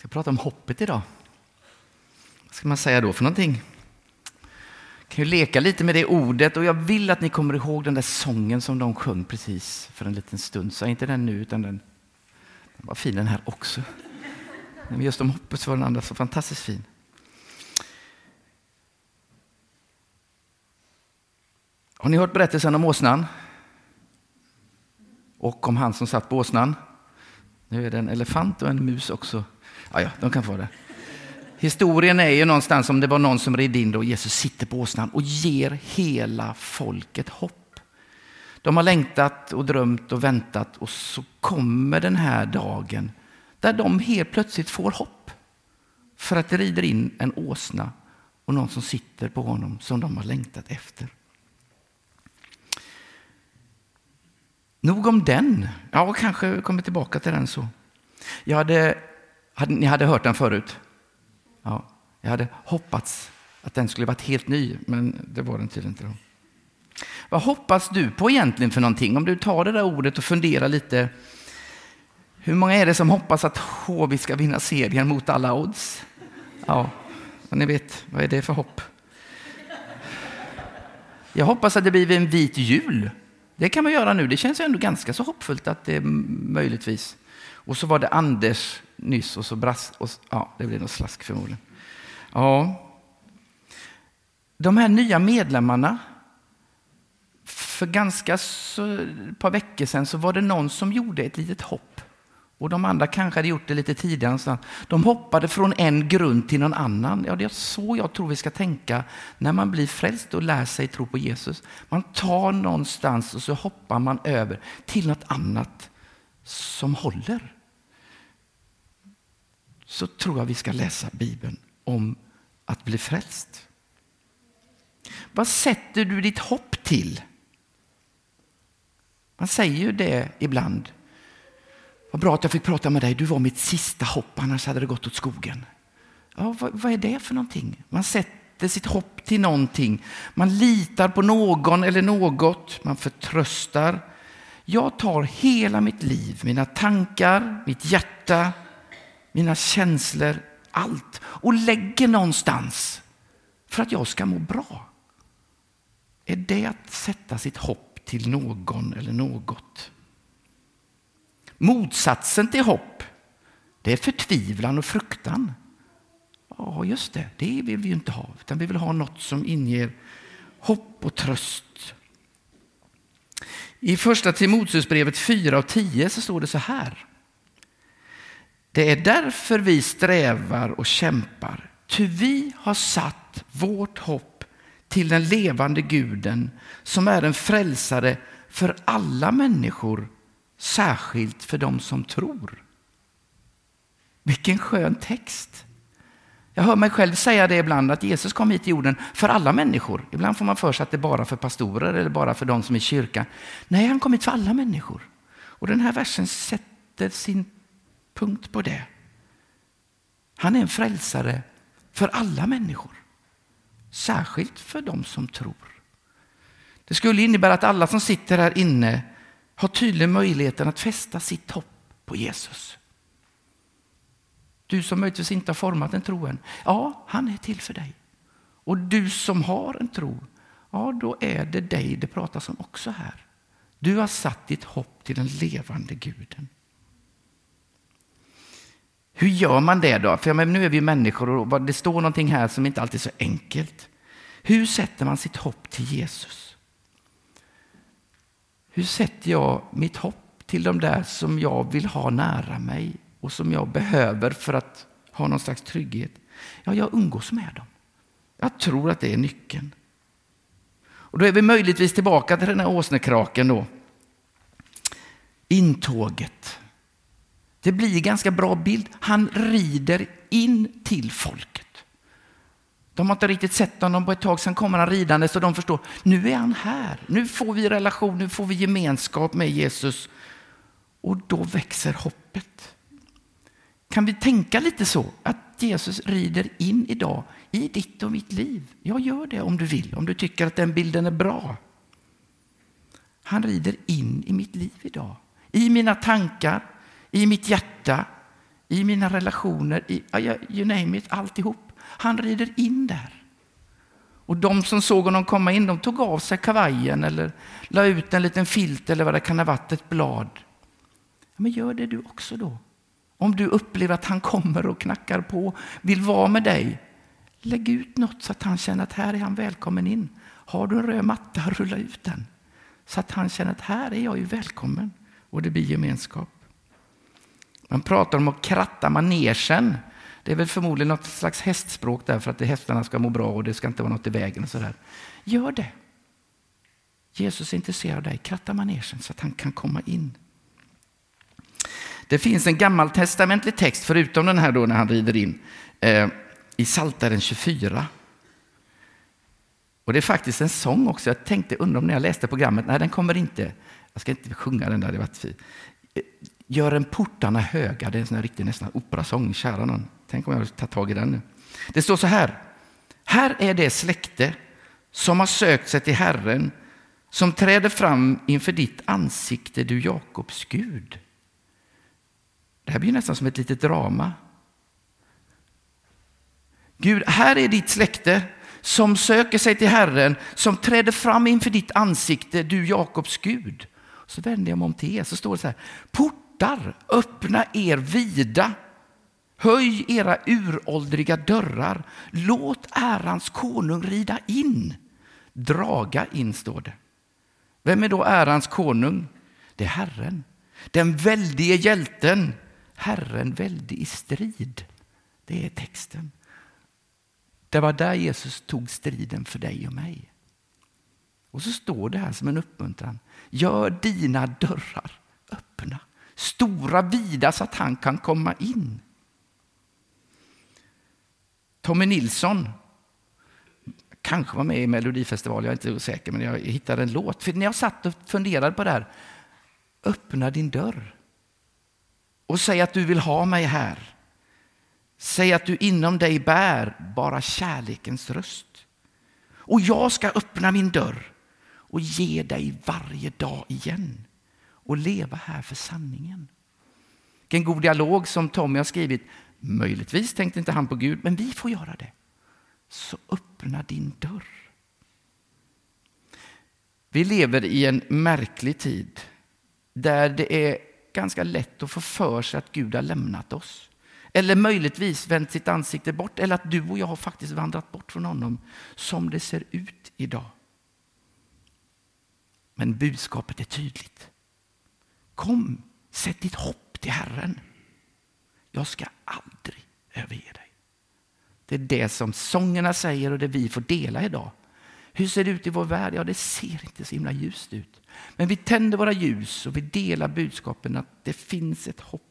ska prata om hoppet idag. Vad ska man säga då för någonting? kan ju leka lite med det ordet och jag vill att ni kommer ihåg den där sången som de sjöng precis för en liten stund sedan. Inte den nu, utan den, den var fin den här också. Men just om hoppet så var den andra så fantastiskt fin. Har ni hört berättelsen om åsnan? Och om han som satt på åsnan? Nu är det en elefant och en mus också. Ja, ja, de kan få det. Historien är ju någonstans om det var någon som red in och Jesus sitter på åsnan och ger hela folket hopp. De har längtat och drömt och väntat och så kommer den här dagen där de helt plötsligt får hopp. För att det rider in en åsna och någon som sitter på honom som de har längtat efter. Nog om den. Ja, kanske kommer tillbaka till den så. Jag hade, hade, ni hade hört den förut? Ja, jag hade hoppats att den skulle varit helt ny, men det var den tydligen inte. Då. Vad hoppas du på egentligen för någonting? Om du tar det där ordet och funderar lite. Hur många är det som hoppas att HV ska vinna serien mot alla odds? Ja, och ni vet, vad är det för hopp? Jag hoppas att det blir en vit jul. Det kan man göra nu. Det känns ändå ganska så hoppfullt att det möjligtvis. Och så var det Anders nyss och så brast, och, ja, det blev något slask förmodligen. Ja. De här nya medlemmarna, för ganska så, ett par veckor sedan så var det någon som gjorde ett litet hopp. Och de andra kanske hade gjort det lite tidigare. De hoppade från en grund till någon annan. Ja, det är så jag tror vi ska tänka när man blir frälst och lär sig tro på Jesus. Man tar någonstans och så hoppar man över till något annat som håller så tror jag vi ska läsa Bibeln om att bli frälst. Vad sätter du ditt hopp till? Man säger ju det ibland. Vad bra att jag fick prata med dig. Du var mitt sista hopp, annars hade det gått åt skogen. Ja, vad, vad är det för någonting? Man sätter sitt hopp till någonting. Man litar på någon eller något. Man förtröstar. Jag tar hela mitt liv, mina tankar, mitt hjärta, mina känslor, allt och lägger någonstans för att jag ska må bra. Är det att sätta sitt hopp till någon eller något? Motsatsen till hopp, det är förtvivlan och fruktan. Ja, just det, det vill vi ju inte ha, utan vi vill ha något som inger hopp och tröst. I första Timoteusbrevet 4 och 10 så står det så här. Det är därför vi strävar och kämpar, ty vi har satt vårt hopp till den levande guden som är en frälsare för alla människor, särskilt för dem som tror. Vilken skön text! Jag hör mig själv säga det ibland, att Jesus kom hit till jorden för alla människor. Ibland får man för sig att det är bara för pastorer eller bara för de som är i kyrkan. Nej, han kom hit för alla människor. Och den här versen sätter sin Punkt på det. Han är en frälsare för alla människor. Särskilt för dem som tror. Det skulle innebära att alla som sitter här inne har tydligen möjligheten att fästa sitt hopp på Jesus. Du som möjligtvis inte har format en tro än. Ja, han är till för dig. Och du som har en tro, ja då är det dig det pratas om också här. Du har satt ditt hopp till den levande guden. Hur gör man det då? För nu är vi människor och det står någonting här som inte alltid är så enkelt. Hur sätter man sitt hopp till Jesus? Hur sätter jag mitt hopp till de där som jag vill ha nära mig och som jag behöver för att ha någon slags trygghet? Ja, jag umgås med dem. Jag tror att det är nyckeln. Och då är vi möjligtvis tillbaka till den här åsnekraken då. Intåget. Det blir en ganska bra bild. Han rider in till folket. De har inte riktigt sett honom på ett tag, sen kommer han ridande så de förstår, nu är han här. Nu får vi relation, nu får vi gemenskap med Jesus. Och då växer hoppet. Kan vi tänka lite så, att Jesus rider in idag i ditt och mitt liv? Jag gör det om du vill, om du tycker att den bilden är bra. Han rider in i mitt liv idag. I mina tankar, i mitt hjärta, i mina relationer, i, you name it, alltihop. Han rider in där. Och de som såg honom komma in, de tog av sig kavajen eller la ut en liten filt eller vad det kan ha varit, ett blad. Men gör det du också då. Om du upplever att han kommer och knackar på, vill vara med dig, lägg ut något så att han känner att här är han välkommen in. Har du en röd matta, rulla ut den. Så att han känner att här är jag ju välkommen och det blir gemenskap. Man pratar om att kratta manegen. Det är väl förmodligen något slags hästspråk där för att hästarna ska må bra och det ska inte vara något i vägen. och så där. Gör det. Jesus är intresserad av dig. Kratta manegen så att han kan komma in. Det finns en gammaltestamentlig text, förutom den här då när han rider in, eh, i Psaltaren 24. Och det är faktiskt en sång också. Jag tänkte, undra om när jag läste programmet, nej den kommer inte. Jag ska inte sjunga den där, det var fint. Gör en portarna höga, det är en sån riktig nästan operasång, kära någon. Tänk om jag tar tag i den nu. Det står så här. Här är det släkte som har sökt sig till Herren, som träder fram inför ditt ansikte, du Jakobs Gud. Det här blir nästan som ett litet drama. Gud, här är ditt släkte som söker sig till Herren, som träder fram inför ditt ansikte, du Jakobs Gud. Så vänder jag mig om till er, så står det så här. Portar, öppna er vida. Höj era uråldriga dörrar. Låt ärans konung rida in. Draga in, står det. Vem är då ärans konung? Det är Herren. Den väldige hjälten. Herren väldig i strid. Det är texten. Det var där Jesus tog striden för dig och mig. Och så står det här som en uppmuntran. Gör dina dörrar öppna, stora, vida så att han kan komma in. Tommy Nilsson kanske var med i Melodifestivalen, jag är inte säker, men jag hittade en låt. För när jag satt och funderade på det här, öppna din dörr och säg att du vill ha mig här. Säg att du inom dig bär bara kärlekens röst. Och jag ska öppna min dörr och ge dig varje dag igen och leva här för sanningen. Vilken god dialog som Tommy har skrivit. Möjligtvis tänkte inte han på Gud, men vi får göra det. Så öppna din dörr. Vi lever i en märklig tid där det är ganska lätt att få för sig att Gud har lämnat oss. Eller möjligtvis vänt sitt ansikte bort, eller att du och jag har faktiskt vandrat bort från honom som det ser ut idag. Men budskapet är tydligt. Kom, sätt ditt hopp till Herren. Jag ska aldrig överge dig. Det är det som sångerna säger och det vi får dela idag. Hur ser det ut i vår värld? Ja, det ser inte så himla ljust ut. Men vi tänder våra ljus och vi delar budskapen att det finns ett hopp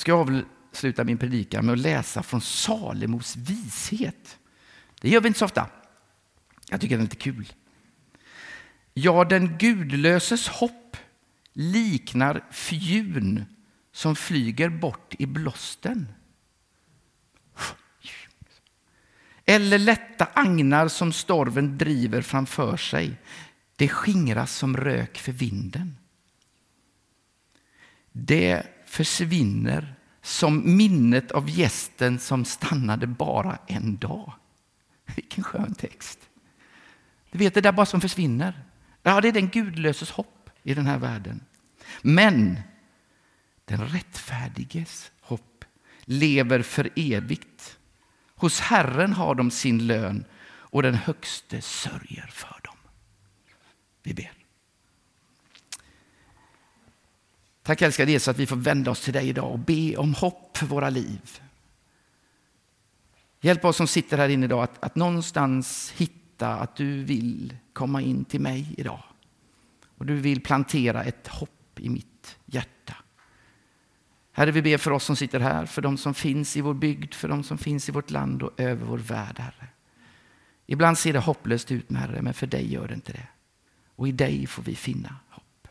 ska jag avsluta min predikan med att läsa från Salemos vishet. Det gör vi inte så ofta. Jag tycker det är lite kul. Ja, den gudlöses hopp liknar fjun som flyger bort i blåsten. Eller lätta agnar som storven driver framför sig. Det skingras som rök för vinden. Det försvinner som minnet av gästen som stannade bara en dag. Vilken skön text. Du vet, det där bara som försvinner. Ja, det är den gudlöses hopp i den här världen. Men den rättfärdiges hopp lever för evigt. Hos Herren har de sin lön och den högste sörjer för dem. Vi ber. Tack älskade Jesus att vi får vända oss till dig idag och be om hopp för våra liv. Hjälp oss som sitter här inne idag att, att någonstans hitta att du vill komma in till mig idag. Och du vill plantera ett hopp i mitt hjärta. Herre, vi ber för oss som sitter här, för de som finns i vår bygd, för de som finns i vårt land och över vår värld, Herre. Ibland ser det hopplöst ut, Herre, men för dig gör det inte det. Och i dig får vi finna hopp.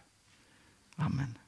Amen.